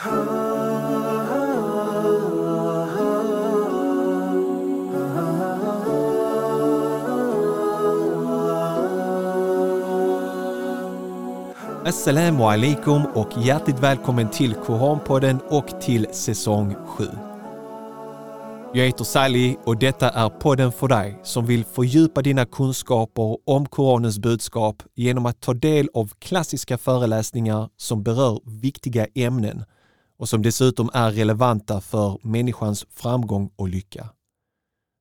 Assalamu alaikum och hjärtligt välkommen till Koranpodden och till säsong 7. Jag heter Sally och detta är podden för dig som vill fördjupa dina kunskaper om Koranens budskap genom att ta del av klassiska föreläsningar som berör viktiga ämnen och som dessutom är relevanta för människans framgång och lycka.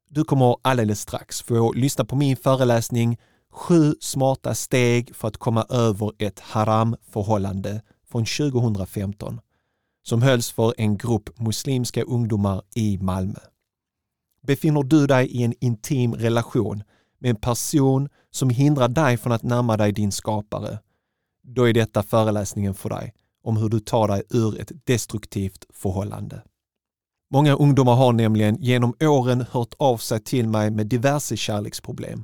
Du kommer alldeles strax få lyssna på min föreläsning Sju smarta steg för att komma över ett haram-förhållande från 2015 som hölls för en grupp muslimska ungdomar i Malmö. Befinner du dig i en intim relation med en person som hindrar dig från att närma dig din skapare, då är detta föreläsningen för dig om hur du tar dig ur ett destruktivt förhållande. Många ungdomar har nämligen genom åren hört av sig till mig med diverse kärleksproblem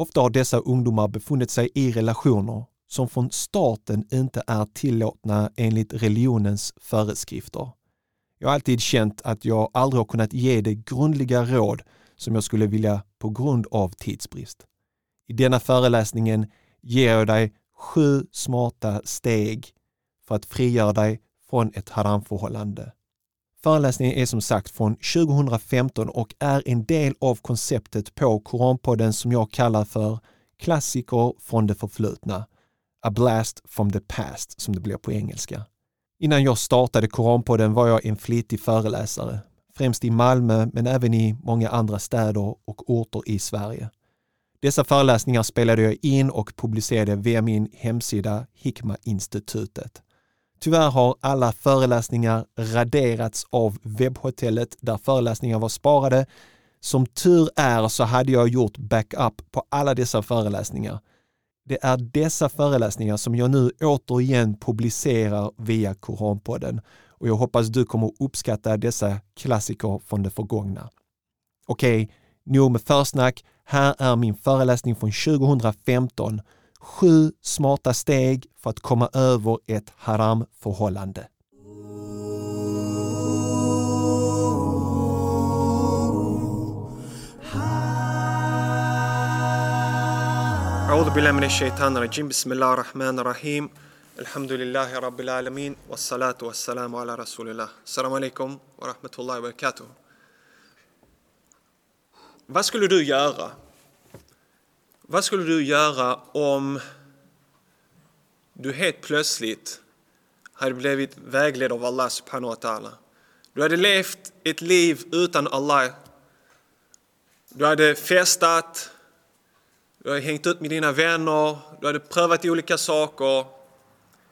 Ofta har dessa ungdomar befunnit sig i relationer som från starten inte är tillåtna enligt religionens föreskrifter. Jag har alltid känt att jag aldrig har kunnat ge det grundliga råd som jag skulle vilja på grund av tidsbrist. I denna föreläsningen ger jag dig sju smarta steg för att frigöra dig från ett haramförhållande. Föreläsningen är som sagt från 2015 och är en del av konceptet på Koranpodden som jag kallar för Klassiker från det förflutna. A blast from the past som det blir på engelska. Innan jag startade Koranpodden var jag en flitig föreläsare, främst i Malmö men även i många andra städer och orter i Sverige. Dessa föreläsningar spelade jag in och publicerade via min hemsida Hikma-institutet. Tyvärr har alla föreläsningar raderats av webbhotellet där föreläsningar var sparade. Som tur är så hade jag gjort backup på alla dessa föreläsningar. Det är dessa föreläsningar som jag nu återigen publicerar via Koranpodden och jag hoppas du kommer uppskatta dessa klassiker från det förgångna. Okej, okay, nog med försnack. Här är min föreläsning från 2015 Sju smarta steg för att komma över ett haram-förhållande. أعوذ بالله من الشيطان الرجيم بسم الله الرحمن الرحيم الحمد لله رب العالمين والصلاة والسلام على رسول الله السلام عليكم ورحمة الله وبركاته Vad skulle du göra vad skulle du göra om du helt plötsligt hade blivit vägledd av Allah subhanahu wa ta'ala? Du hade levt ett liv utan Allah. Du hade festat, du hade hängt ut med dina vänner, du hade prövat olika saker.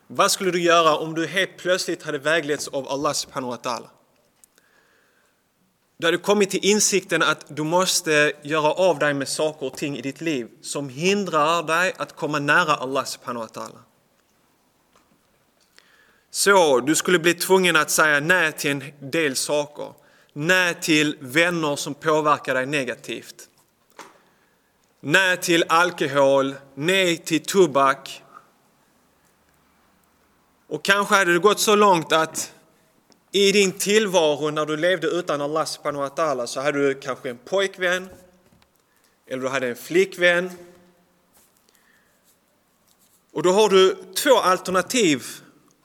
Vad skulle du göra om du helt plötsligt hade vägletts av Allah subhanahu wa ta'ala? Du hade kommit till insikten att du måste göra av dig med saker och ting i ditt liv som hindrar dig att komma nära Allah subhanahu wa ta'ala. Så du skulle bli tvungen att säga nej till en del saker. Nej till vänner som påverkar dig negativt. Nej till alkohol, nej till tobak. Och kanske hade det gått så långt att i din tillvaro när du levde utan Allah subhanahu wa ta'ala så hade du kanske en pojkvän eller du hade en flickvän. Och då har du två alternativ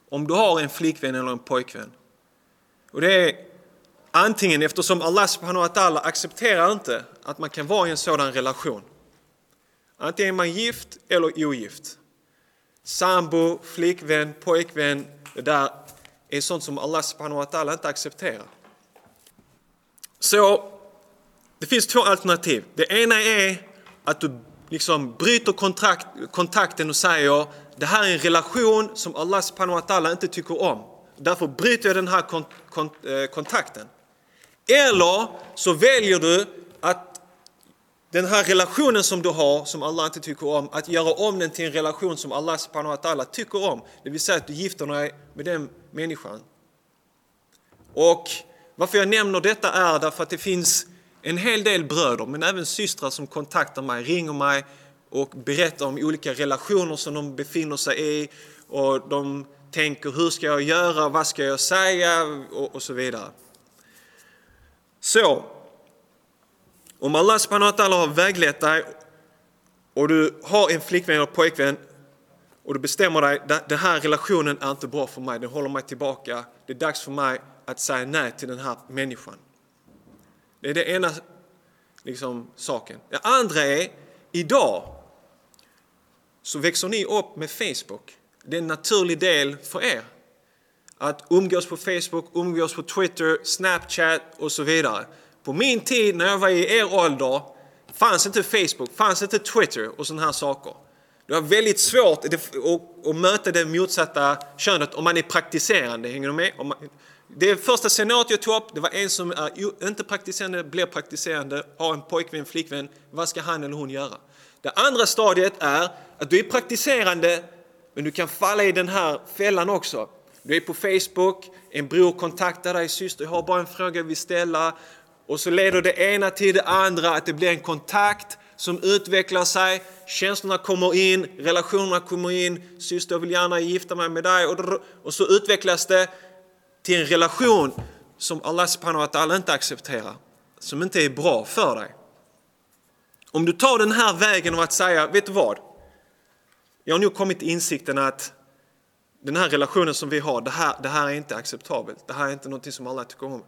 om du har en flickvän eller en pojkvän. Och det är antingen eftersom Allah subhanahu wa ta'ala accepterar inte att man kan vara i en sådan relation. Antingen är man gift eller ogift. Sambo, flickvän, pojkvän, det där är sånt som Allah subhanahu wa ta'ala inte accepterar. Så det finns två alternativ. Det ena är att du liksom bryter kontrakt, kontakten och säger det här är en relation som Allah subhanahu wa ta'ala inte tycker om. Därför bryter jag den här kont kont eh, kontakten. Eller så väljer du att den här relationen som du har, som Allah inte tycker om, att göra om den till en relation som Allah subhanahu wa ta'ala tycker om. Det vill säga att du gifter dig med den människan. Och varför jag nämner detta är därför att det finns en hel del bröder, men även systrar som kontaktar mig, ringer mig och berättar om olika relationer som de befinner sig i. Och de tänker hur ska jag göra, vad ska jag säga och, och så vidare. Så, om Allah subhanahu wa har väglett dig och du har en flickvän eller pojkvän och du bestämmer dig, den här relationen är inte bra för mig, den håller mig tillbaka, det är dags för mig att säga nej till den här människan. Det är det ena liksom, saken. Det andra är, idag så växer ni upp med Facebook. Det är en naturlig del för er. Att umgås på Facebook, umgås på Twitter, Snapchat och så vidare. På min tid när jag var i er ålder fanns inte Facebook, fanns inte Twitter och sådana här saker. Du har väldigt svårt att, möta det motsatta könet om man är praktiserande. Hänger du med? Det första scenariot jag tog upp, det var en som är inte praktiserande, blir praktiserande, har en pojkvän, flickvän. Vad ska han eller hon göra? Det andra stadiet är att du är praktiserande, men du kan falla i den här fällan också. Du är på Facebook, en bror kontaktar dig, syster, jag har bara en fråga jag vill ställa. Och så leder det ena till det andra, att det blir en kontakt som utvecklar sig, känslorna kommer in, relationerna kommer in, syster jag vill gärna gifta mig med dig och, så utvecklas det till en relation som Allah subhanahu wa ta'ala inte accepterar, som inte är bra för dig. Om du tar den här vägen av att säga, vet du vad? Jag har nu kommit till insikten att den här relationen som vi har, det här, det här är inte acceptabelt. Det här är inte någonting som alla tycker om.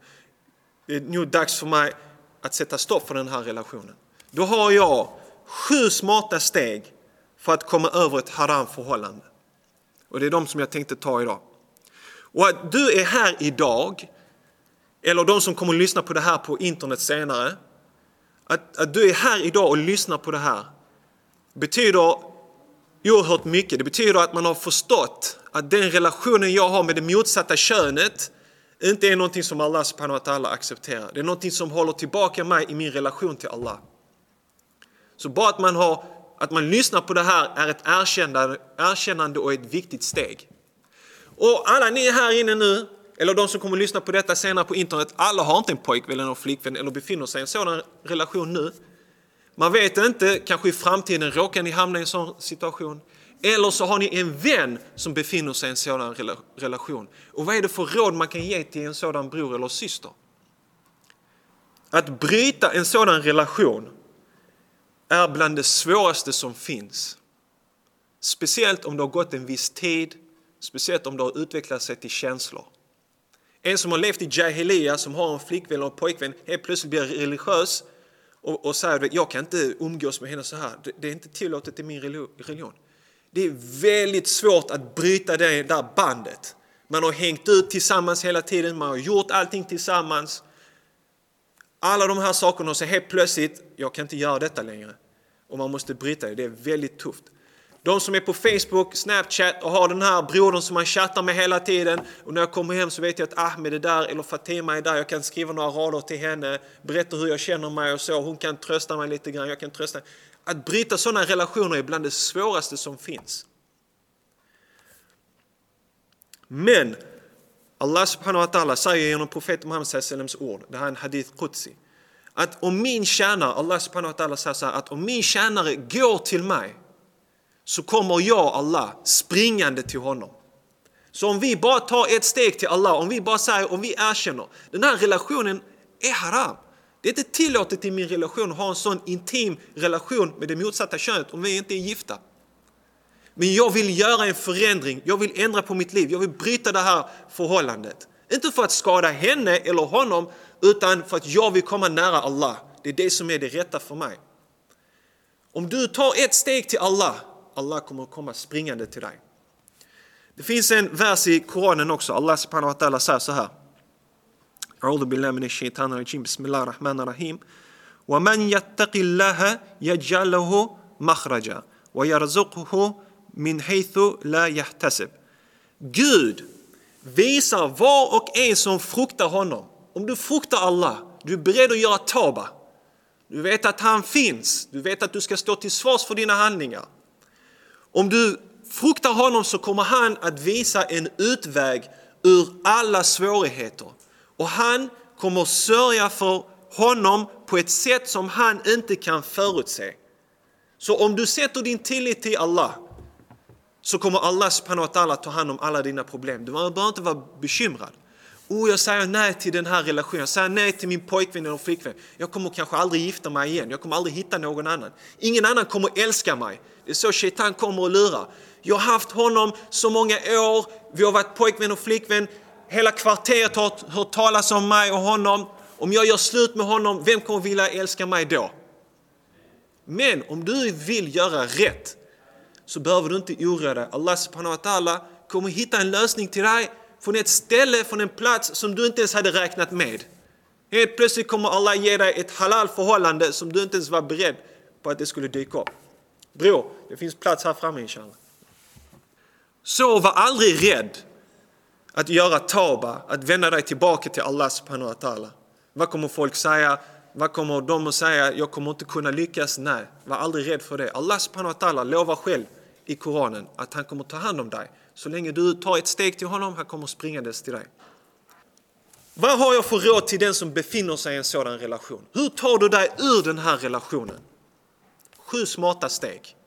Det är nu dags för mig att sätta stopp för den här relationen. Då har jag sju smarta steg för att komma över ett haram förhållande. Och det är de som jag tänkte ta idag. Och att du är här idag, eller de som kommer att lyssna på det här på internet senare, att, att du är här idag och lyssnar på det här betyder oerhört mycket. Det betyder att man har förstått att den relationen jag har med det motsatta könet inte är någonting som Allah subhanahu wa ta'ala accepterar. Det är någonting som håller tillbaka mig i min relation till Allah. Så bara att man, har, att man lyssnar på det här är ett erkännande, erkännande och ett viktigt steg. Och alla ni här inne nu, eller de som kommer att lyssna på detta senare på internet, alla har inte en pojkvän eller flickvän eller befinner sig i en sådan relation nu. Man vet inte, kanske i framtiden råkar ni hamna i en sån situation. Eller så har ni en vän som befinner sig i en sådan relation. Och vad är det för råd man kan ge till en sådan bror eller syster? Att bryta en sådan relation är bland det svåraste som finns. Speciellt om det har gått en viss tid, speciellt om det har utvecklat sig till känslor. En som har levt i Jahiliya, som har en flickvän och en pojkvän, helt plötsligt blir religiös och, och säger att jag kan inte umgås med henne så här. Det, det är inte tillåtet i min religion. Det är väldigt svårt att bryta det där bandet. Man har hängt ut tillsammans hela tiden, man har gjort allting tillsammans. Alla de här sakerna och så helt plötsligt, jag kan inte göra detta längre. Och man måste bryta det, det är väldigt tufft. De som är på Facebook, Snapchat och har den här brodern som man chattar med hela tiden. Och när jag kommer hem så vet jag att Ahmed är där eller Fatima är där. Jag kan skriva några rader till henne, berätta hur jag känner mig och så. Hon kan trösta mig lite grann, jag kan trösta. Att bryta sådana relationer är bland det svåraste som finns. Men Allah subhanahu wa ta'ala säger genom profeten Muhammed sallallahu ord, det här är en hadith qudsi, att om min tjänare, Allah subhanahu wa ta'ala säger så här, att om min tjänare går till mig så kommer jag, Allah, springande till honom. Så om vi bara tar ett steg till Allah, om vi bara säger, om vi erkänner, den här relationen är haram. Det är inte tillåtet i min relation att ha en sån intim relation med det motsatta könet om vi inte är gifta. Men jag vill göra en förändring, jag vill ändra på mitt liv, jag vill bryta det här förhållandet. Inte för att skada henne eller honom, utan för att jag vill komma nära Allah. Det är det som är det rätta för mig. Om du tar ett steg till Allah, Allah kommer att komma springande till dig. Det finns en vers i Koranen också, Allah subhanahu wa ta'ala säger så här. أعوذ بالله من الشيطان الرجيم بسم الله الرحمن الرحيم ومن يتق الله يجعل له مخرجا ويرزقه min haythu la yahtasib. Gud visar var och en som fruktar honom. Om du fruktar Allah, du är beredd att göra taba. Du vet att han finns, du vet att du ska stå till svars för dina handlingar. Om du fruktar honom så kommer han att visa en utväg ur alla svårigheter. Och han kommer sörja för honom på ett sätt som han inte kan förutse. Så om du sätter din tillit till Allah så kommer Allah subhanahu wa ta hand om alla dina problem. Du behöver inte vara bekymrad. Oh, jag säger nej till den här relationen, jag säger nej till min pojkvän eller flickvän. Jag kommer kanske aldrig gifta mig igen, jag kommer aldrig hitta någon annan. Ingen annan kommer älska mig. Det är så shaitan kommer och lurar. Jag har haft honom så många år, vi har varit pojkvän och flickvän, hela kvarteret har hört talas om mig och honom. Om jag gör slut med honom, vem kommer vilja älska mig då? Men om du vill göra rätt så behöver du inte oroa dig. Allah subhanahu wa ta'ala kommer hitta en lösning till dig från ett ställe, från en plats som du inte ens hade räknat med. Helt plötsligt kommer Allah ge dig ett halal förhållande som du inte ens var beredd på att det skulle dyka upp. Bror, det finns plats här framme inshallah. Så var aldrig rädd att göra taba, att vända dig tillbaka till Allah subhanahu wa ta'ala. Vad kommer folk säga? Vad kommer de att säga? Jag kommer inte kunna lyckas. Nej, var aldrig rädd för det. Allah subhanahu wa ta'ala lovar själv i Koranen att han kommer ta hand om dig. Så länge du tar ett steg till honom, han kommer springandes till dig. Vad har jag för råd till den som befinner sig i en sådan relation? Hur tar du dig ur den här relationen? Sju smarta steg.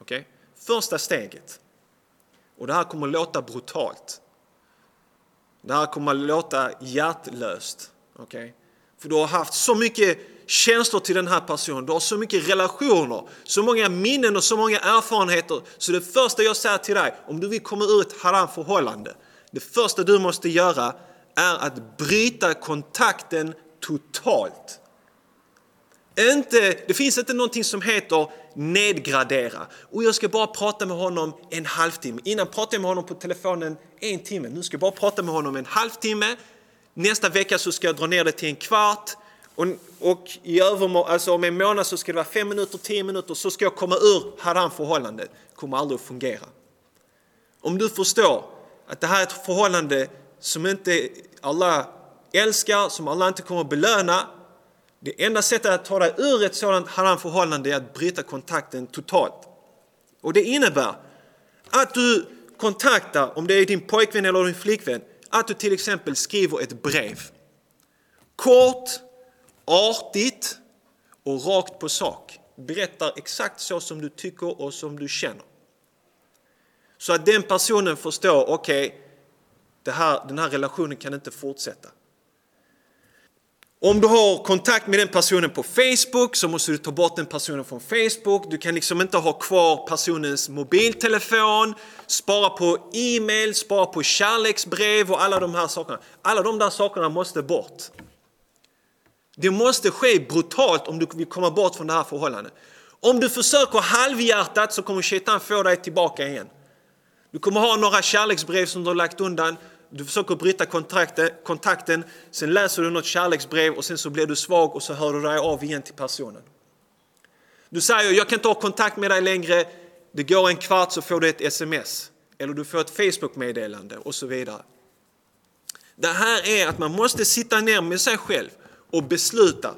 Okay? Första steget, och det här kommer att låta brutalt. Det här kommer att låta hjärtlöst. Okay? För du har haft så mycket känslor till den här personen, du har så mycket relationer, så många minnen och så många erfarenheter. Så det första jag säger till dig, om du vill komma ur ett haram förhållande, det första du måste göra är att bryta kontakten totalt. Inte, det finns inte någonting som heter nedgradera. Och jag ska bara prata med honom en halvtimme. Innan pratade jag med honom på telefonen en timme. Nu ska jag bara prata med honom en halvtimme. Nästa vecka så ska jag dra ner det till en kvart. Och, och i övermor- alltså om en månad så ska det vara fem minuter, tio minuter. Så ska jag komma ur haram-förhållandet. Det kommer aldrig att fungera. Om du förstår att det här är ett förhållande som inte alla älskar, som alla inte kommer att belöna. Det enda sättet att ta dig ur ett sådant haram-förhållande är att bryta kontakten totalt. Och det innebär att du kontaktar, om det är din pojkvän eller din flickvän, att du till exempel skriver ett brev. Kort, artigt och rakt på sak. Berättar exakt så som du tycker och som du känner. Så att den personen förstår, okej, okay, den här relationen kan inte fortsätta. Om du har kontakt med den personen på Facebook så måste du ta bort den personen från Facebook. Du kan liksom inte ha kvar personens mobiltelefon, spara på e-mail, spara på kärleksbrev och alla de här sakerna. Alla de där sakerna måste bort. Det måste ske brutalt om du vill komma bort från det här förhållandet. Om du försöker halvhjärtat så kommer shaitan få dig tillbaka igen. Du kommer ha några kärleksbrev som du har lagt undan du försöker bryta kontakten, sen läser du något kärleksbrev och sen så blir du svag och så hör du dig av igen till personen. Du säger, jag kan inte ha kontakt med dig längre, det går en kvart så får du ett sms. Eller du får ett Facebook-meddelande och så vidare. Det här är att man måste sitta ner med sig själv och besluta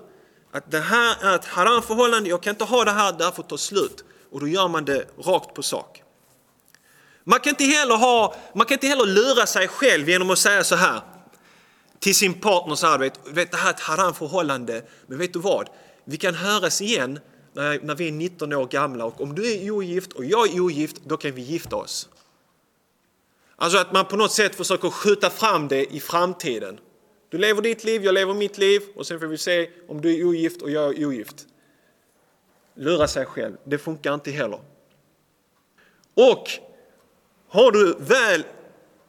att det här är ett haram-förhållande, jag kan inte ha det här, det här får ta slut. Och då gör man det rakt på sak. Man kan, inte heller ha, man kan inte heller lura sig själv genom att säga så här till sin partner så här, vet, vet, det här är ett haram-förhållande, men vet du vad? Vi kan höras igen när, när vi är 19 år gamla och om du är ogift och jag är ogift, då kan vi gifta oss. Alltså att man på något sätt försöker skjuta fram det i framtiden. Du lever ditt liv, jag lever mitt liv och sen får vi se om du är ogift och jag är ogift. Lura sig själv, det funkar inte heller. Och har du väl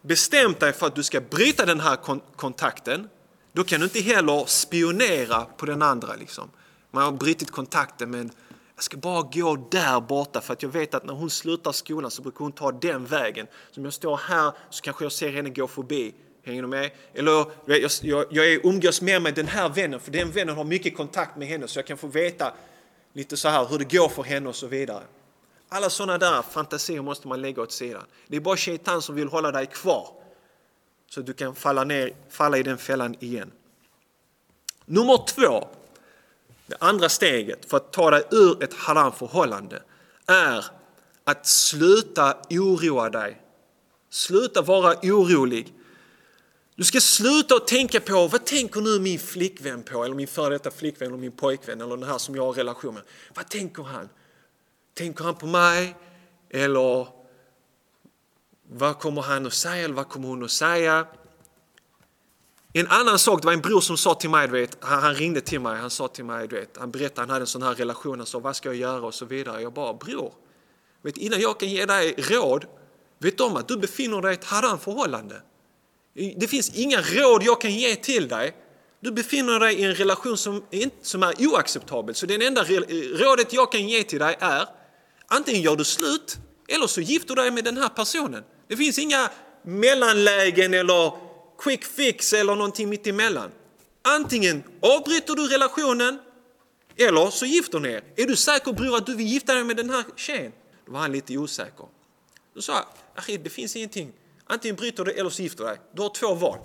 bestämt dig för att du ska bryta den här kon kontakten, då kan du inte heller spionera på den andra. Liksom. Man har brutit kontakten men jag ska bara gå där borta för att jag vet att när hon slutar skolan så brukar hon ta den vägen. Så om jag står här så kanske jag ser henne gå förbi. Hänger du med? Eller jag, jag, jag umgås mer med den här vännen för den vännen har mycket kontakt med henne så jag kan få veta lite så här hur det går för henne och så vidare. Alla sådana där fantasier måste man lägga åt sidan. Det är bara shaitan som vill hålla dig kvar så att du kan falla, ner, falla i den fällan igen. Nummer två, det andra steget för att ta dig ur ett haram-förhållande är att sluta oroa dig. Sluta vara orolig. Du ska sluta att tänka på vad tänker nu min flickvän på eller min före detta flickvän eller min pojkvän eller den här som jag har relation med. Vad tänker han? Tänker han på mig? Eller vad kommer han att säga eller vad kommer hon att säga? En annan sak, det var en bror som sa till mig, du vet, han, ringde till mig, han sa till mig, du vet, han berättade han hade en sån här relation, han sa vad ska jag göra och så vidare. Jag bara, bror, vet, innan jag kan ge dig råd, vet om att du befinner dig i ett haram-förhållande. Det finns inga råd jag kan ge till dig. Du befinner dig i en relation som som är oacceptabel. Så det enda rådet jag kan ge till dig är antingen gör du slut eller så gifter du dig med den här personen. Det finns inga mellanlägen eller quick fix eller någonting mittemellan. Antingen avbryter du relationen eller så gifter ni er. Är du säker bror att du vill gifta dig med den här tjejen? Då var han lite osäker. Då sa jag, det finns ingenting. Antingen bryter du eller så gifter du dig. Du har två val.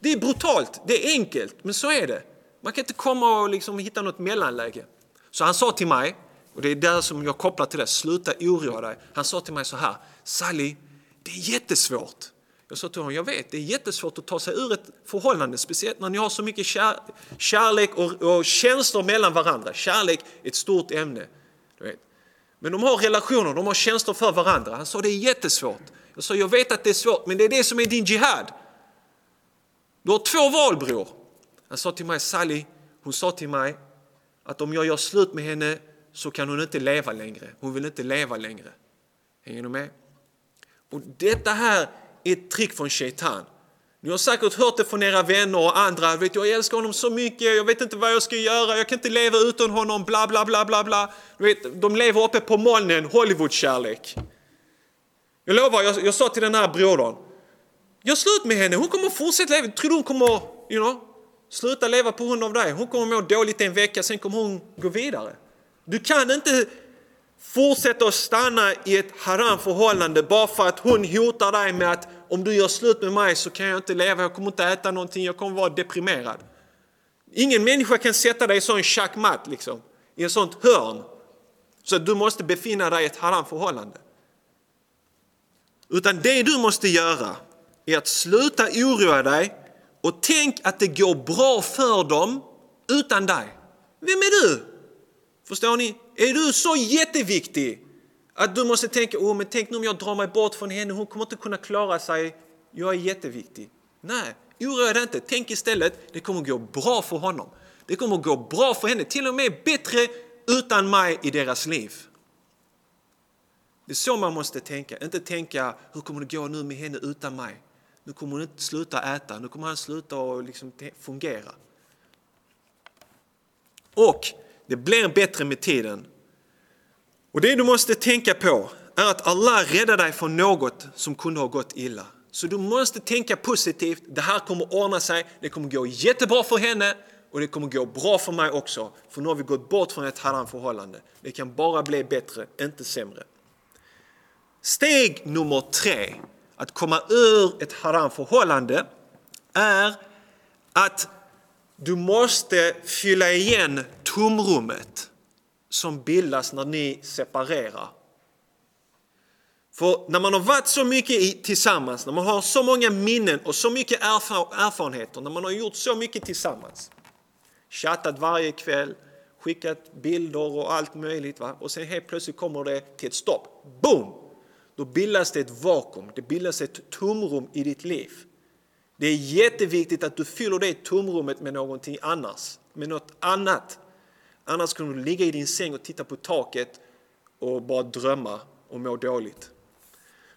Det är brutalt, det är enkelt, men så är det. Man kan inte komma och liksom hitta något mellanläge. Så han sa till mig, och det är där som jag kopplar till det, sluta oroa dig. Han sa till mig så här, Sally, det är jättesvårt. Jag sa till honom, jag vet, det är jättesvårt att ta sig ur ett förhållande, speciellt när ni har så mycket kär, kärlek och, och känslor mellan varandra. Kärlek är ett stort ämne. Du vet. Men de har relationer, de har känslor för varandra. Han sa, det är jättesvårt. Jag sa, jag vet att det är svårt, men det är det som är din jihad. Du har två val bror. Han sa till mig, Sally, hon sa till mig att om jag gör slut med henne så kan hon inte leva längre. Hon vill inte leva längre. Hänger du med? Och detta här är ett trick från Shaitan. Ni har säkert hört det från era vänner och andra. Vet, jag älskar honom så mycket, jag vet inte vad jag ska göra, jag kan inte leva utan honom, bla bla bla bla bla. vet, de lever uppe på molnen, Hollywoodkärlek. Jag lovar, jag, jag sa till den här brodern, gör slut med henne, hon kommer fortsätta leva. Tror du hon kommer you know, sluta leva på grund av dig? Hon kommer må dåligt en vecka, sen kommer hon gå vidare. Du kan inte fortsätta att stanna i ett haram förhållande bara för att hon hotar dig med att om du gör slut med mig så kan jag inte leva, jag kommer inte äta någonting, jag kommer vara deprimerad. Ingen människa kan sätta dig i sån schackmatt, liksom, i ett sånt hörn. Så att du måste befinna dig i ett haram förhållande. Utan det du måste göra är att sluta oroa dig och tänk att det går bra för dem utan dig. Vem är du? Förstår ni? Är du så jätteviktig att du måste tänka, oh, men tänk nu om jag drar mig bort från henne, hon kommer inte kunna klara sig, jag är jätteviktig. Nej, oroa dig inte. Tänk istället, det kommer gå bra för honom. Det kommer gå bra för henne, till och med bättre utan mig i deras liv. Det är så man måste tänka, inte tänka hur kommer det gå nu med henne utan mig? Nu kommer hon inte sluta äta, nu kommer han sluta och liksom fungera. Och det blir bättre med tiden. Och det du måste tänka på är att Allah räddar dig från något som kunde ha gått illa. Så du måste tänka positivt, det här kommer ordna sig, det kommer gå jättebra för henne och det kommer gå bra för mig också. För nu har vi gått bort från ett haram förhållande. Det kan bara bli bättre, inte sämre. Steg nummer tre, att komma ur ett haram förhållande, är att du måste fylla igen tomrummet som bildas när ni separerar. För när man har varit så mycket tillsammans, när man har så många minnen och så mycket erfarenheter, när man har gjort så mycket tillsammans, chattat varje kväll, skickat bilder och allt möjligt va? och sen helt plötsligt kommer det till ett stopp. Boom! Då bildas det ett vakuum, det bildas ett tomrum i ditt liv. Det är jätteviktigt att du fyller det tomrummet med någonting annars, med något annat. Annars kommer du ligga i din säng och titta på taket och bara drömma och må dåligt.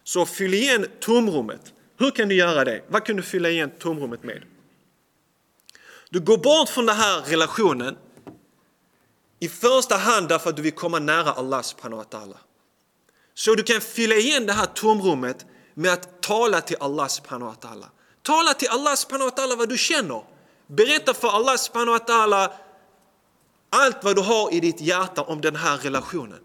Så fyll igen tomrummet. Hur kan du göra det? Vad kan du fylla igen tomrummet med? Du går bort från den här relationen i första hand därför att du vill komma nära Allah subhanahu wa ta'ala. Så du kan fylla igen det här tomrummet med att tala till Allah subhanahu wa ta'ala. Tala till Allah subhanahu wa ta'ala vad du känner. Berätta för Allah subhanahu wa ta'ala allt vad du har i ditt hjärta om den här relationen.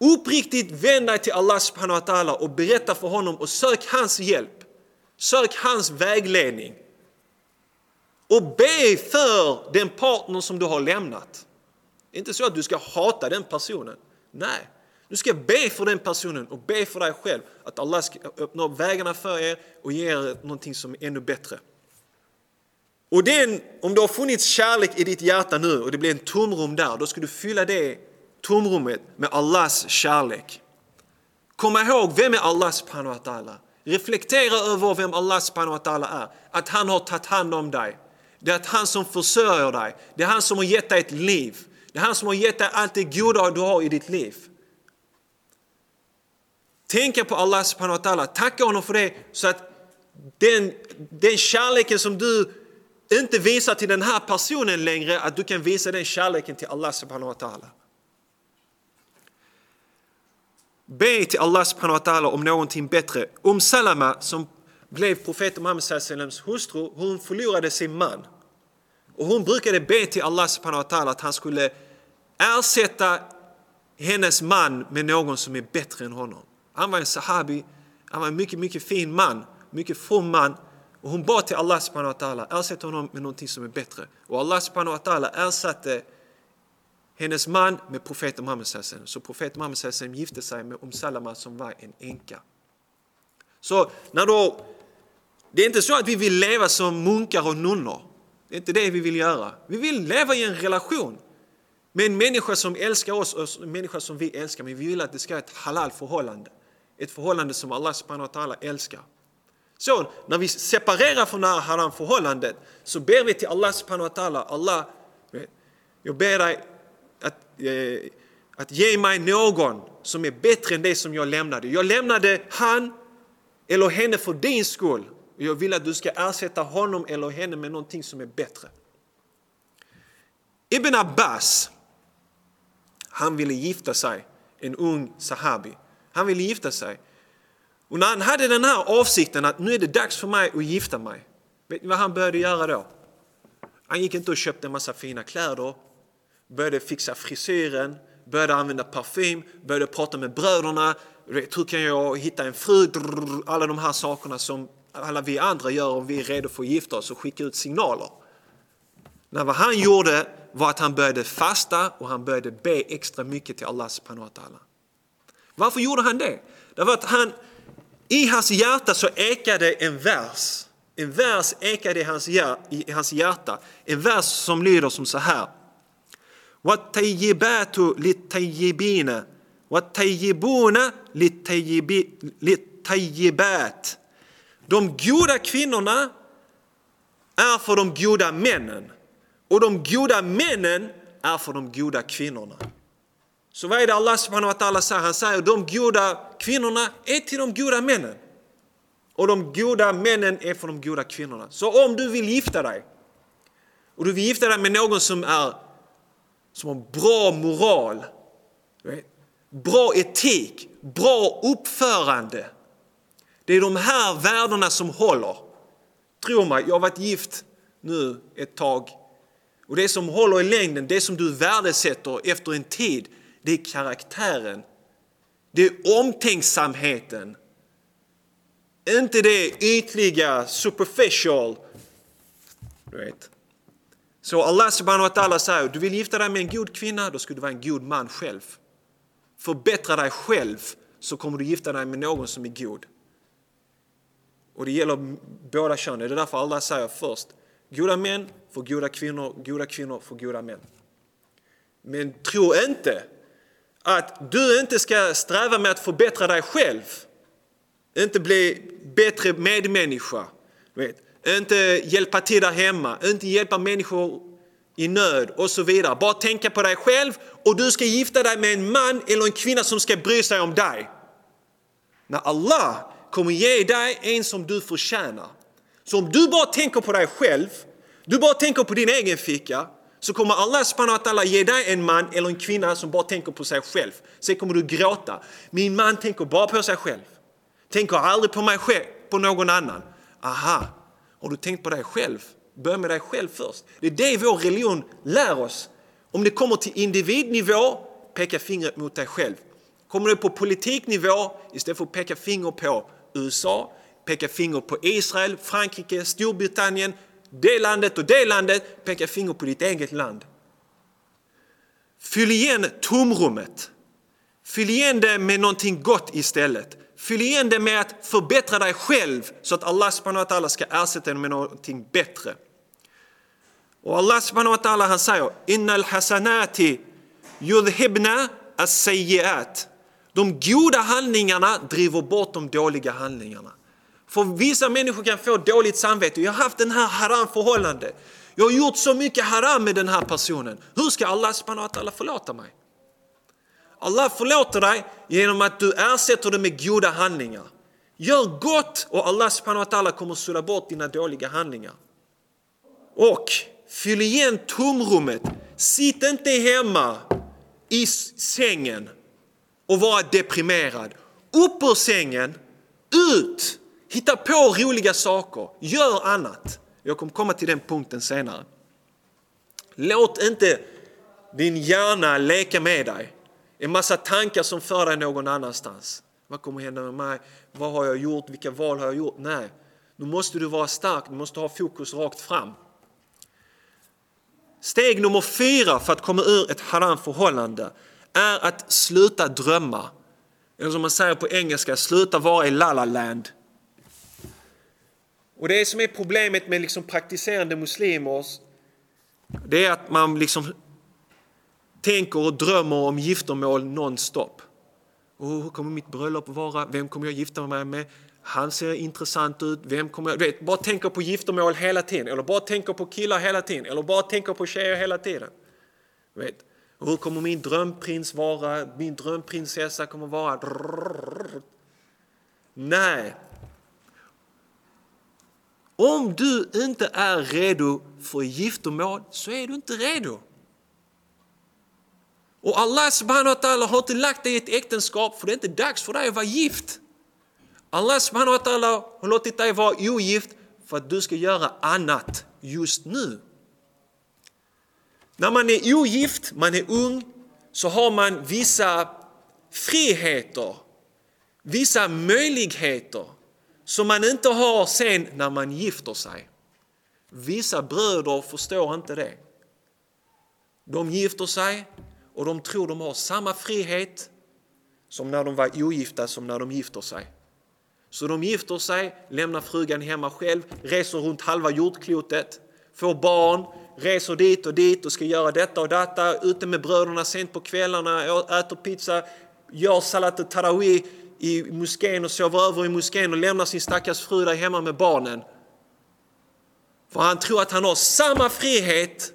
Uppriktigt vänd dig till Allah subhanahu wa ta'ala och berätta för honom och sök hans hjälp. Sök hans vägledning. Och be för den partner som du har lämnat. Det är inte så att du ska hata den personen. Nej, du ska be för den personen och be för dig själv att Allah ska öppna upp vägarna för er och ge er någonting som är ännu bättre. Och den, om det har funnits kärlek i ditt hjärta nu och det blir en tomrum där, då ska du fylla det tomrummet med Allahs kärlek. Kom ihåg, vem är Allah subhanahu wa ta'ala? Reflektera över vem Allah subhanahu wa ta'ala är. Att han har tagit hand om dig. Det är att han som försörjer dig. Det är han som har gett dig ett liv. Det är han som har gett dig allt det goda du har i ditt liv. Tänka på Allah subhanahu wa ta'ala, tacka honom för det så att den, den kärleken som du inte visar till den här personen längre, att du kan visa den kärleken till Allah subhanahu wa ta'ala. Be till Allah subhanahu wa ta'ala om någonting bättre. Om Salama som blev profeten Muhammed sallams hustru, hon förlorade sin man. Och hon brukade be till Allah subhanahu wa ta'ala att han skulle ersätta hennes man med någon som är bättre än honom. Han var en sahabi, han var en mycket, mycket fin man, mycket from man. Och hon bad till Allah subhanahu wa ta'ala, ersätt honom med någonting som är bättre. Och Allah subhanahu wa ta'ala ersatte hennes man med profeten Muhammed sallam. Så profeten Muhammed sallam gifte sig med Umm Salama som var en änka. Så när då, det är inte så att vi vill leva som munkar och nunnor. Det är inte det vi vill göra. Vi vill leva i en relation med en människa som älskar oss och en människa som vi älskar. Men vi vill att det ska vara ett halal förhållande. Ett förhållande som Allah subhanahu wa ta'ala älskar. Så när vi separerar från det här haram förhållandet så ber vi till Allah subhanahu wa ta'ala. Allah, jag ber dig att, eh, att ge mig någon som är bättre än det som jag lämnade. Jag lämnade han eller henne för din skull. Jag vill att du ska ersätta honom eller henne med någonting som är bättre. Ibn Abbas, han ville gifta sig, en ung sahabi. Han ville gifta sig. Och när han hade den här avsikten att nu är det dags för mig att gifta mig. Vet ni vad han började göra då? Han gick inte och köpte en massa fina kläder, började fixa frisyren, började använda parfym, började prata med bröderna. Hur kan jag hitta en fru? Alla de här sakerna som alla vi andra gör om vi är redo för att gifta oss och skicka ut signaler. Men vad han gjorde var att han började fasta och han började be extra mycket till Allah subhanahu wa ta'ala. Varför gjorde han det? Därför att han, i hans hjärta så ekade en vers. En vers ekade i hans, i hans hjärta. En vers som lyder som så här. وَالتَّيِّبَاتُ لِلتَّيِّبِينَ وَالتَّيِّبُونَ لِلتَّيِّبَاتِ De goda kvinnorna är för de goda männen och de goda männen är för de goda kvinnorna. Så vad är det Allah subhanahu wa ta'ala säger? Han säger de goda kvinnorna är till de goda männen. Och de goda männen är för de goda kvinnorna. Så om du vill gifta dig och du vill gifta dig med någon som är som har bra moral, bra etik, bra uppförande. Det är de här värdena som håller. Tro mig, jag har varit gift nu ett tag och det som håller i längden, det som du värdesätter efter en tid, det är karaktären. Det är omtänksamheten. Inte det ytliga, superficial. Du vet. Så Allah subhanahu wa ta'ala säger, du vill gifta dig med en god kvinna, då ska du vara en god man själv. Förbättra dig själv så kommer du gifta dig med någon som är god. Och det gäller båda könen. Det är därför Allah säger först, goda män för goda kvinnor, goda kvinnor för goda män. Men tro inte att du inte ska sträva med att förbättra dig själv. Inte bli bättre medmänniska. Vet. Inte hjälpa till där hemma, inte hjälpa människor i nöd och så vidare. Bara tänka på dig själv och du ska gifta dig med en man eller en kvinna som ska bry sig om dig. När Allah kommer ge dig en som du förtjänar. Så om du bara tänker på dig själv, du bara tänker på din egen ficka, så kommer Allah subhanahu wa ta'ala ge dig en man eller en kvinna som bara tänker på sig själv. Sen kommer du gråta. Min man tänker bara på sig själv. Tänker aldrig på mig själv, på någon annan. Aha, har du tänkt på dig själv? Börja med dig själv först. Det är det vår religion lär oss. Om det kommer till individnivå, peka fingret mot dig själv. Kommer det på politiknivå, istället för att peka finger på USA, peka finger på Israel, Frankrike, Storbritannien, det landet och det landet, peka finger på ditt eget land. Fyll igen tomrummet. Fyll igen det med någonting gott istället. Fyll igen det med att förbättra dig själv så att Allah subhanahu wa ska ersätta dig med någonting bättre. Och Allah subhanahu wa han säger Innal hasanati yudhibna as-sayyi'at. De goda handlingarna driver bort de dåliga handlingarna. För vissa människor kan få dåligt samvete. Jag har haft den här haram förhållande. Jag har gjort så mycket haram med den här personen. Hur ska Allah subhanahu förlåta mig? Allah förlåter dig genom att du ersätter det med goda handlingar. Gör gott och Allah subhanahu kommer sula bort dina dåliga handlingar. Och fyll igen tomrummet. Sitt inte hemma i sängen och vara deprimerad. Upp ur sängen, ut, hitta på roliga saker, gör annat. Jag kommer komma till den punkten senare. Låt inte din hjärna leka med dig. En massa tankar som för dig någon annanstans. Vad kommer hända med mig? Vad har jag gjort? Vilka val har jag gjort? Nej, nu måste du vara stark, du måste ha fokus rakt fram. Steg nummer fyra för att komma ur ett haram förhållande är att sluta drömma. Eller som man säger på engelska, sluta vara i la land. Och det som är problemet med liksom praktiserande muslimer, det är att man liksom tänker och drömmer om giftermål nonstop. Oh, hur kommer mitt bröllop vara? Vem kommer jag gifta mig med? Han ser intressant ut. Vem kommer jag... Vet, bara tänker på giftermål hela tiden. Eller bara tänker på killar hela tiden. Eller bara tänker på tjejer hela tiden. Vet, hur kommer min drömprins vara? Min drömprinsessa kommer vara... Nej. Om du inte är redo för giftermål så är du inte redo. Och Allah subhanahu wa ta'ala har inte lagt dig i ett äktenskap för det är inte dags för dig att vara gift. Allah subhanahu wa ta'ala har låtit dig vara ogift för att du ska göra annat just nu. När man är ogift, man är ung, så har man vissa friheter, vissa möjligheter som man inte har sen när man gifter sig. Vissa bröder förstår inte det. De gifter sig och de tror de har samma frihet som när de var ogifta som när de gifter sig. Så de gifter sig, lämnar frugan hemma själv, reser runt halva jordklotet, får barn, reser dit och dit och ska göra detta och detta, ute med bröderna sent på kvällarna, äter pizza, gör salat tarawih i moskén och sover över i moskén och lämnar sin stackars fru där hemma med barnen. För han tror att han har samma frihet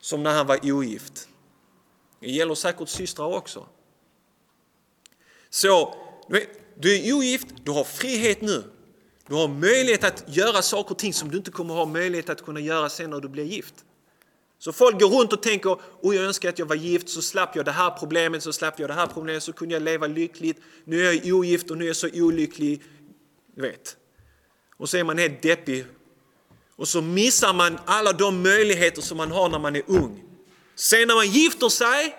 som när han var ogift. Det gäller säkert systrar också. Så, du är ogift, du har frihet nu. Du har möjlighet att göra saker och ting som du inte kommer ha möjlighet att kunna göra sen när du blir gift. Så folk går runt och tänker, oh, jag önskar att jag var gift så slapp jag det här problemet, så slapp jag det här problemet, så kunde jag leva lyckligt. Nu är jag ogift och nu är jag så olycklig. Vet. Och så är man helt deppig. Och så missar man alla de möjligheter som man har när man är ung. Sen när man gifter sig,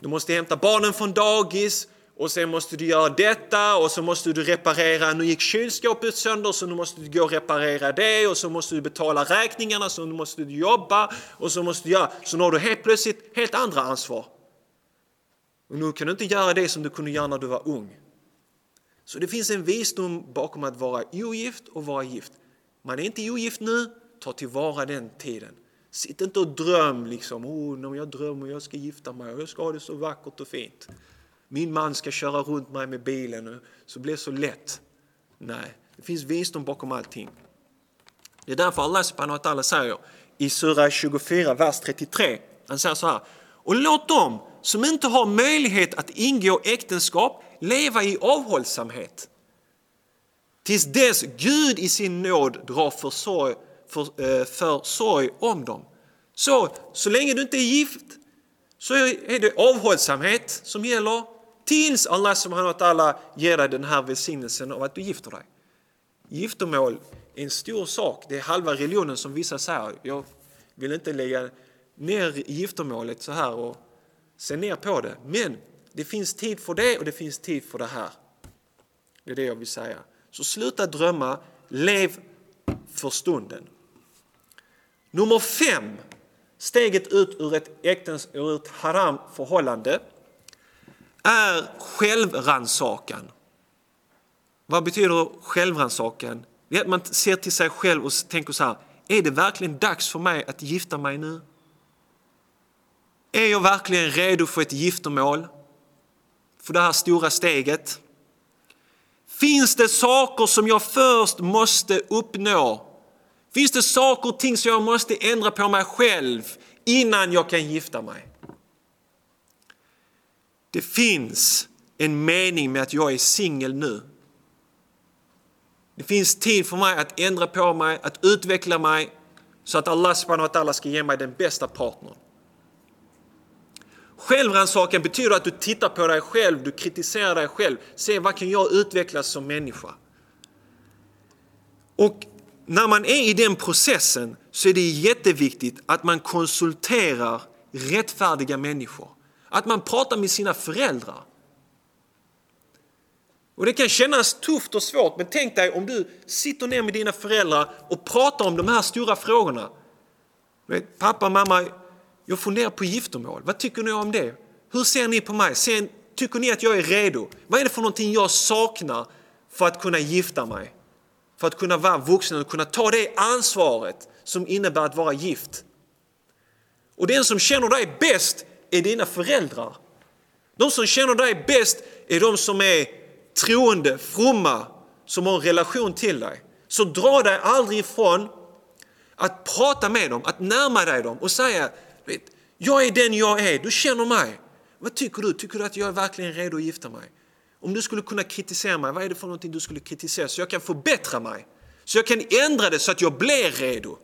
du måste hämta barnen från dagis och sen måste du göra detta och så måste du reparera, nu gick kylskåpet sönder så nu måste du gå och reparera det och så måste du betala räkningarna så nu måste du jobba och så måste du göra, så nu har du helt plötsligt helt andra ansvar. Och nu kan du inte göra det som du kunde göra när du var ung. Så det finns en visdom bakom att vara ogift och vara gift. Man är inte ogift nu, ta tillvara den tiden. Sitt inte och dröm liksom, oh, jag drömmer jag ska gifta mig och jag ska ha det så vackert och fint. Min man ska köra runt mig med bilen så blir det så lätt. Nej, det finns visdom bakom allting. Det är därför Allah subhanahu wa ta'ala säger i Sura 24, vers 33, han säger så här, och låt dem som inte har möjlighet att ingå äktenskap leva i avhållsamhet. Tills dess Gud i sin nåd drar försorg för, eh, för sorg om dem. Så, så länge du inte är gift så är det avhållsamhet som gäller tills Allah subhanahu wa ta'ala ger dig den här välsignelsen av att du gifter dig. Giftermål är en stor sak. Det är halva religionen som vissa säger. Jag vill inte lägga ner giftermålet så här och se ner på det. Men det finns tid för det och det finns tid för det här. Det är det jag vill säga. Så sluta drömma, lev för stunden. Nummer fem, steget ut ur ett, äktens, ur ett haram förhållande är självrannsakan. Vad betyder självrannsakan? Det är att man ser till sig själv och tänker så här, är det verkligen dags för mig att gifta mig nu? Är jag verkligen redo för ett giftermål? för det här stora steget? Finns det saker som jag först måste uppnå? Finns det saker och ting som jag måste ändra på mig själv innan jag kan gifta mig? Det finns en mening med att jag är singel nu. Det finns tid för mig att ändra på mig, att utveckla mig så att Allah subhanahu ska ge mig den bästa partnern. Självrannsakan betyder att du tittar på dig själv, du kritiserar dig själv. Se vad kan jag utvecklas som människa? Och när man är i den processen så är det jätteviktigt att man konsulterar rättfärdiga människor. Att man pratar med sina föräldrar. Och Det kan kännas tufft och svårt, men tänk dig om du sitter ner med dina föräldrar och pratar om de här stora frågorna. Vet, pappa, mamma, jag funderar på giftermål. Vad tycker ni om det? Hur ser ni på mig? Ser, tycker ni att jag är redo? Vad är det för någonting jag saknar för att kunna gifta mig? För att kunna vara vuxen och kunna ta det ansvaret som innebär att vara gift. Och den som känner dig bäst är dina föräldrar. De som känner dig bäst är de som är troende, fromma, som har en relation till dig. Så dra dig aldrig ifrån att prata med dem, att närma dig dem och säga vet, jag är den jag är, du känner mig. Vad tycker du? Tycker du att jag är verkligen redo att gifta mig? Om du skulle kunna kritisera mig, vad är det för någonting du skulle kritisera så jag kan förbättra mig? Så jag kan ändra det så att jag blir redo.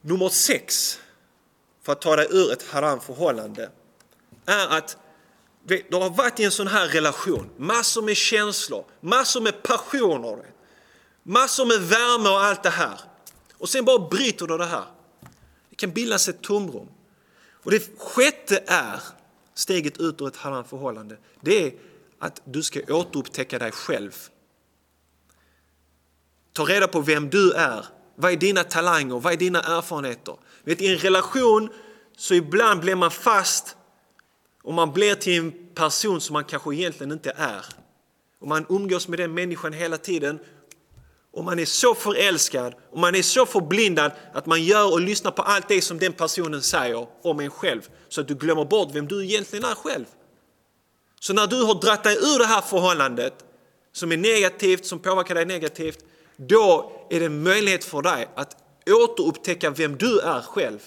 Nummer sex, för att ta dig ur ett haram förhållande, är att du har varit i en sån här relation, massor med känslor, massor med passioner, massor med värme och allt det här. Och sen bara bryter du det här. Det kan bildas ett tomrum. Och det sjätte är steget ut ur ett haram förhållande. Det är att du ska återupptäcka dig själv. Ta reda på vem du är. Vad är dina talanger? Vad är dina erfarenheter? Vet, I en relation så ibland blir man fast och man blir till en person som man kanske egentligen inte är. Och man umgås med den människan hela tiden och man är så förälskad och man är så förblindad att man gör och lyssnar på allt det som den personen säger om en själv så att du glömmer bort vem du egentligen är själv. Så när du har dratt dig ur det här förhållandet som är negativt, som påverkar dig negativt, då är det en möjlighet för dig att återupptäcka vem du är själv.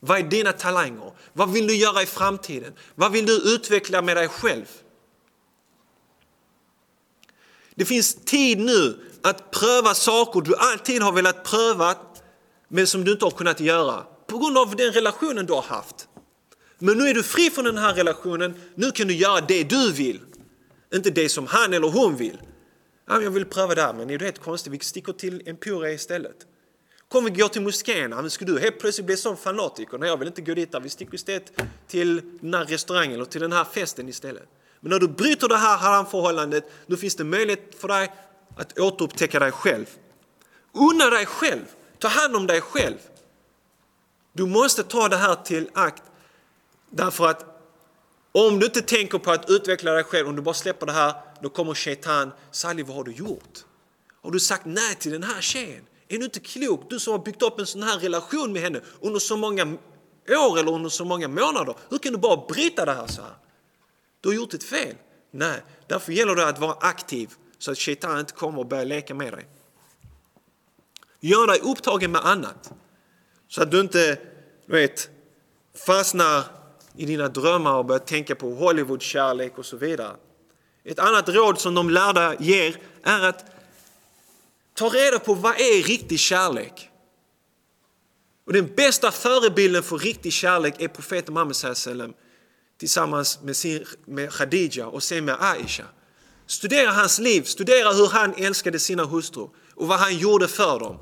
Vad är dina talanger? Vad vill du göra i framtiden? Vad vill du utveckla med dig själv? Det finns tid nu att pröva saker du alltid har velat pröva men som du inte har kunnat göra på grund av den relationen du har haft. Men nu är du fri från den här relationen, nu kan du göra det du vill. Inte det som han eller hon vill. Jag vill pröva det här, men är det helt konstigt, vi sticker till Emporia istället. Kom vi gå till moskén, men ska du helt plötsligt bli sån fanatiker? Nej, jag vill inte gå dit där, vi sticker istället till den här restaurangen eller till den här festen istället. Men när du bryter det här haramförhållandet, då finns det möjlighet för dig att återupptäcka dig själv. Unna dig själv, ta hand om dig själv. Du måste ta det här till akt därför att om du inte tänker på att utveckla dig själv, om du bara släpper det här, då kommer shaitan, Sally vad har du gjort? Har du sagt nej till den här tjejen? Är du inte klok? Du som har byggt upp en sån här relation med henne under så många år eller under så många månader. Hur kan du bara bryta det här så här? Du har gjort ett fel. Nej, därför gäller det att vara aktiv så att shaitan inte kommer och börjar leka med dig. Gör dig upptagen med annat. Så att du inte du vet, fastnar i dina drömmar och börjar tänka på Hollywood-kärlek och så vidare. Ett annat råd som de lärda ger är att ta reda på vad är riktig kärlek. Och den bästa förebilden för riktig kärlek är profeten Muhammed tillsammans med, sin, med Khadija och sen med Aisha. Studera hans liv, studera hur han älskade sina hustrur och vad han gjorde för dem.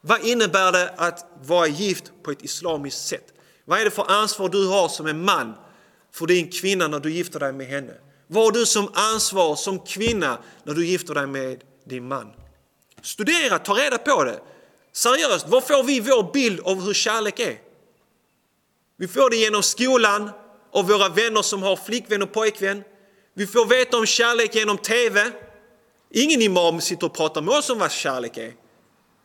Vad innebär det att vara gift på ett islamiskt sätt? Vad är det för ansvar du har som en man för din kvinna när du gifter dig med henne? Vad har du som ansvar som kvinna när du gifter dig med din man? Studera, ta reda på det. Seriöst, var får vi vår bild av hur kärlek är? Vi får det genom skolan, av våra vänner som har flickvän och pojkvän. Vi får veta om kärlek genom TV. Ingen imam sitter och pratar med oss om vad kärlek är.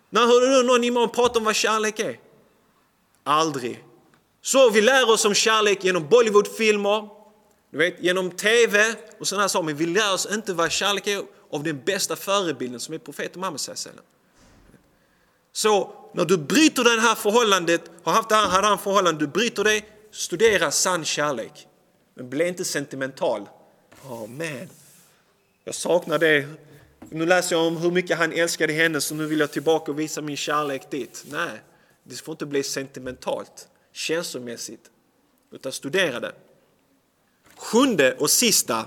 När hörde du någon imam prata om vad kärlek är? Aldrig. Så vi lär oss om kärlek genom Bollywoodfilmer, du vet, genom TV och sådana saker, men vi lär oss inte vad kärlek är av den bästa förebilden som är profeten Muhammed Så när du bryter det här förhållandet, har haft det här haram förhållandet, du bryter det, studera sann kärlek. Men bli inte sentimental. Oh man, jag saknar det. Nu läser jag om hur mycket han älskade henne så nu vill jag tillbaka och visa min kärlek dit. Nej, det får inte bli sentimentalt, känslomässigt, utan studera det. Sjunde och sista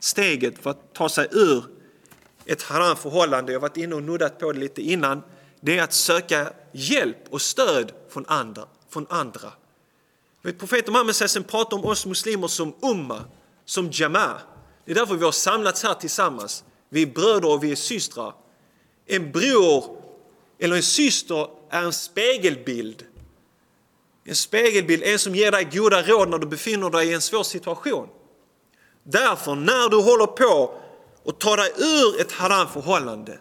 steget för att ta sig ur ett haram förhållande, jag har varit inne och nuddat på det lite innan, det är att söka hjälp och stöd från andra. Från andra. Profeten Muhammed pratar om oss muslimer som umma, som jama. Det är därför vi har samlats här tillsammans. Vi är bröder och vi är systrar. En bror eller en syster är en spegelbild. En spegelbild, en som ger dig goda råd när du befinner dig i en svår situation. Därför, när du håller på att ta dig ur ett haram förhållande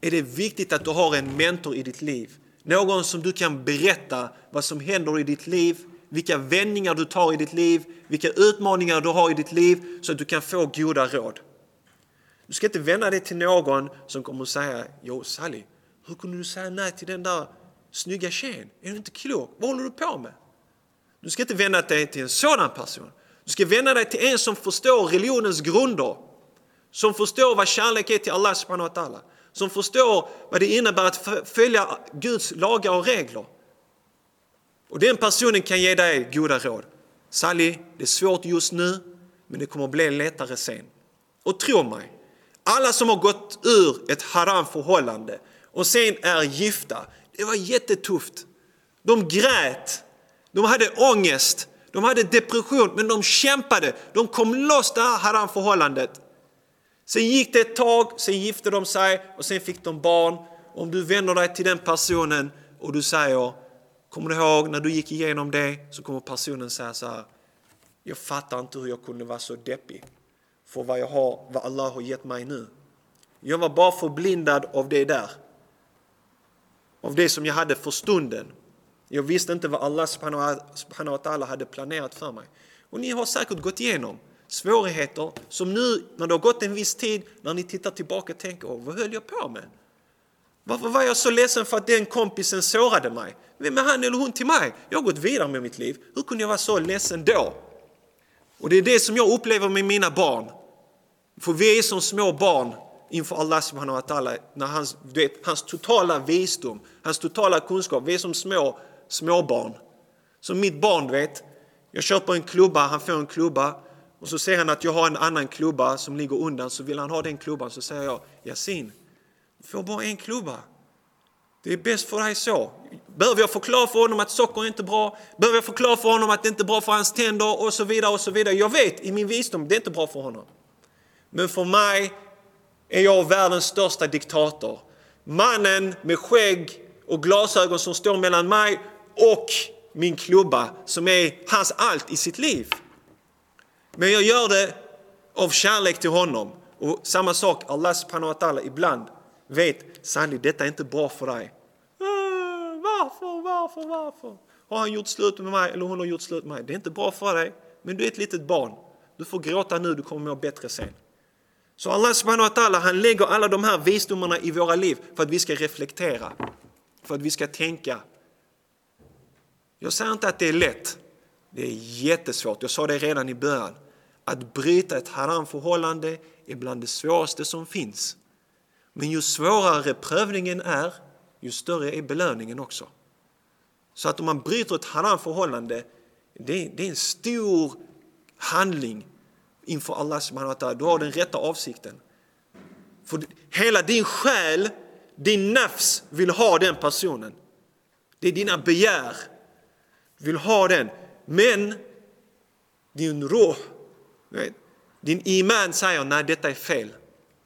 är det viktigt att du har en mentor i ditt liv. Någon som du kan berätta vad som händer i ditt liv, vilka vändningar du tar i ditt liv, vilka utmaningar du har i ditt liv så att du kan få goda råd. Du ska inte vända dig till någon som kommer att säga Jo Sally, hur kunde du säga nej till den där snygga tjejen? Är du inte klok? Vad håller du på med? Du ska inte vända dig till en sådan person. Du ska vända dig till en som förstår religionens grunder. Som förstår vad kärlek är till Allah subhanahu wa ta'ala. Som förstår vad det innebär att följa Guds lagar och regler. Och den personen kan ge dig goda råd. Sally, det är svårt just nu, men det kommer att bli lättare sen. Och tro mig, alla som har gått ur ett haram förhållande och sen är gifta, det var jättetufft. De grät, de hade ångest, de hade depression, men de kämpade. De kom loss det här förhållandet. Sen gick det ett tag, sen gifte de sig och sen fick de barn. Om du vänder dig till den personen och du säger Kommer du ihåg när du gick igenom det? Så kommer personen säga så här. Jag fattar inte hur jag kunde vara så deppig för vad, jag har, vad Allah har gett mig nu. Jag var bara förblindad av det där. Av det som jag hade för stunden. Jag visste inte vad Allah subhanahu wa ta'ala hade planerat för mig. Och ni har säkert gått igenom svårigheter som nu, när det har gått en viss tid, när ni tittar tillbaka och tänker, Åh, vad höll jag på med? Varför var jag så ledsen för att den kompisen sårade mig? Vem är han eller hon till mig? Jag har gått vidare med mitt liv. Hur kunde jag vara så ledsen då? Och det är det som jag upplever med mina barn. För vi är som små barn inför Allah subhanahu wa ta'ala, när hans, vet, hans totala visdom, hans totala kunskap. Vi är som små småbarn. Som mitt barn vet, jag köper en klubba, han får en klubba och så ser han att jag har en annan klubba som ligger undan så vill han ha den klubban så säger jag Yasin, du får bara en klubba. Det är bäst för dig så. Behöver jag förklara för honom att socker är inte bra? Behöver jag förklara för honom att det inte är bra för hans tänder? Och så vidare och så vidare. Jag vet i min visdom, det är inte bra för honom. Men för mig är jag världens största diktator. Mannen med skägg och glasögon som står mellan mig och min klubba som är hans allt i sitt liv. Men jag gör det av kärlek till honom. Och samma sak, Allah subhanahu wa ta'ala ibland vet, Sandy detta är inte bra för dig. Ah, varför, varför, varför? Har han gjort slut med mig eller hon har gjort slut med mig? Det är inte bra för dig, men du är ett litet barn. Du får gråta nu, du kommer må bättre sen. Så Allah subhanahu wa ta'ala, han lägger alla de här visdomarna i våra liv för att vi ska reflektera, för att vi ska tänka. Jag säger inte att det är lätt. Det är jättesvårt, jag sa det redan i början. Att bryta ett haram-förhållande är bland det svåraste som finns. Men ju svårare prövningen är, ju större är belöningen också. Så att om man bryter ett haram-förhållande, det, det är en stor handling inför Allah subhanahu wa Du har den rätta avsikten. För hela din själ, din nafs vill ha den personen. Det är dina begär. vill ha den. Men din ruh, din iman säger nej detta är fel.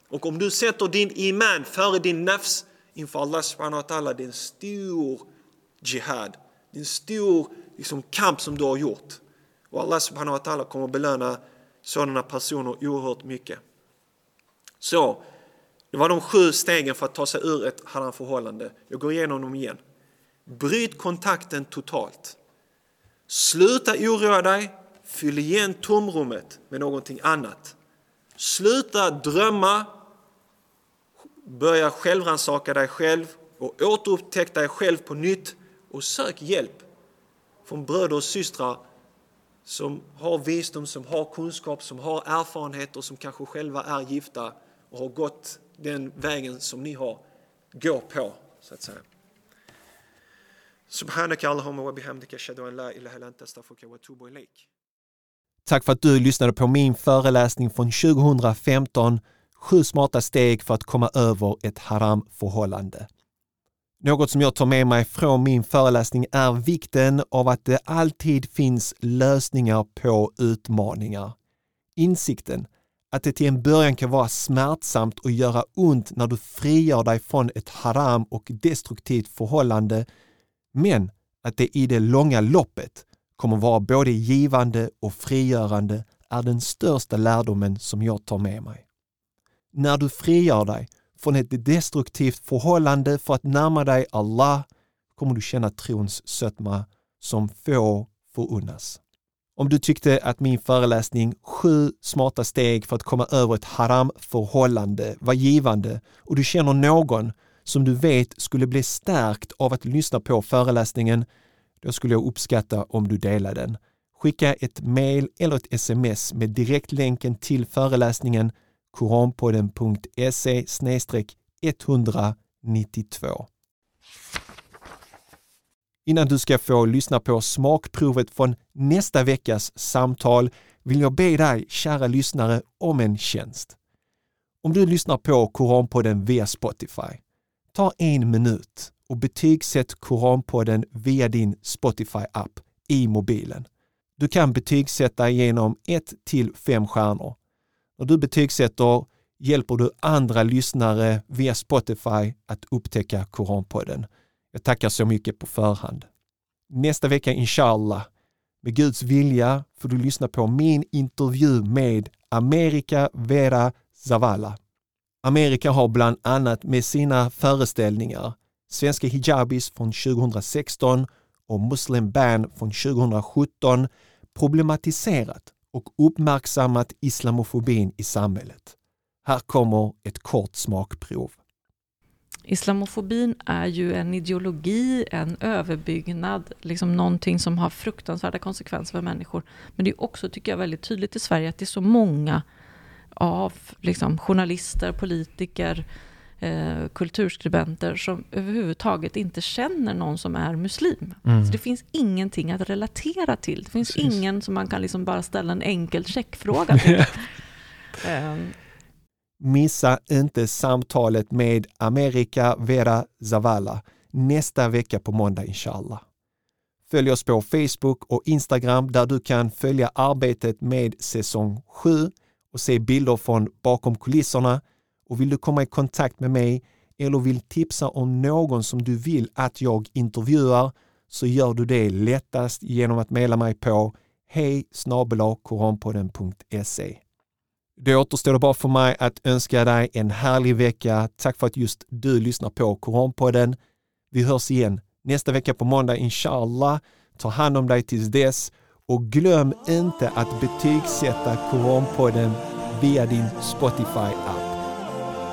Och om du sätter din iman före din nafs inför Allah subhanahu wa ta'ala, det är en stor jihad. Det är en stor liksom, kamp som du har gjort. Och Allah subhanahu wa ta'ala kommer belöna sådana personer oerhört mycket. Så, det var de sju stegen för att ta sig ur ett haram-förhållande. Jag går igenom dem igen. Bryt kontakten totalt. Sluta oroa dig fyll igen tomrummet med någonting annat. Sluta drömma, börja självrannsaka dig själv och återupptäck dig själv på nytt och sök hjälp från bröder och systrar som har visdom, som har kunskap, som har erfarenhet och som kanske själva är gifta och har gått den vägen som ni har gå på, så att säga. سبحانك اللهم وبحمدك أشهد أن لا إله إلا أنت أستغفرك وأتوب إليك Tack för att du lyssnade på min föreläsning från 2015, Sju smarta steg för att komma över ett haram-förhållande. Något som jag tar med mig från min föreläsning är vikten av att det alltid finns lösningar på utmaningar. Insikten att det till en början kan vara smärtsamt och göra ont när du frigör dig från ett haram och destruktivt förhållande, men att det i det långa loppet kommer vara både givande och frigörande är den största lärdomen som jag tar med mig. När du frigör dig från ett destruktivt förhållande för att närma dig Allah kommer du känna trons sötma som få förunnas. Om du tyckte att min föreläsning Sju smarta steg för att komma över ett haram-förhållande var givande och du känner någon som du vet skulle bli stärkt av att lyssna på föreläsningen, då skulle jag uppskatta om du delar den. Skicka ett mail eller ett sms med direktlänken till föreläsningen koranpodden.se 192. Innan du ska få lyssna på smakprovet från nästa veckas samtal vill jag be dig, kära lyssnare, om en tjänst. Om du lyssnar på Koranpodden via Spotify, ta en minut och betygsätt Koranpodden via din Spotify-app i mobilen. Du kan betygsätta genom 1 till 5 stjärnor. När du betygsätter hjälper du andra lyssnare via Spotify att upptäcka Koranpodden. Jag tackar så mycket på förhand. Nästa vecka inshallah, med Guds vilja, får du lyssna på min intervju med Amerika Vera Zavala. Amerika har bland annat med sina föreställningar Svenska hijabis från 2016 och Muslim Ban från 2017 problematiserat och uppmärksammat islamofobin i samhället. Här kommer ett kort smakprov. Islamofobin är ju en ideologi, en överbyggnad, liksom någonting som har fruktansvärda konsekvenser för människor. Men det är också, tycker jag, väldigt tydligt i Sverige att det är så många av liksom, journalister, politiker, eh, kulturskribenter som överhuvudtaget inte känner någon som är muslim. Mm. Så det finns ingenting att relatera till. Det finns Precis. ingen som man kan liksom bara ställa en enkel checkfråga till. um, Missa inte samtalet med Amerika Vera Zavala nästa vecka på måndag inshallah. Följ oss på Facebook och Instagram där du kan följa arbetet med säsong 7 och se bilder från bakom kulisserna. Och vill du komma i kontakt med mig eller vill tipsa om någon som du vill att jag intervjuar så gör du det lättast genom att mejla mig på hej koranpodden.se. Då återstår det bara för mig att önska dig en härlig vecka. Tack för att just du lyssnar på Koranpodden. Vi hörs igen nästa vecka på måndag inshallah. Ta hand om dig tills dess och glöm inte att betygsätta Koranpodden via din Spotify-app.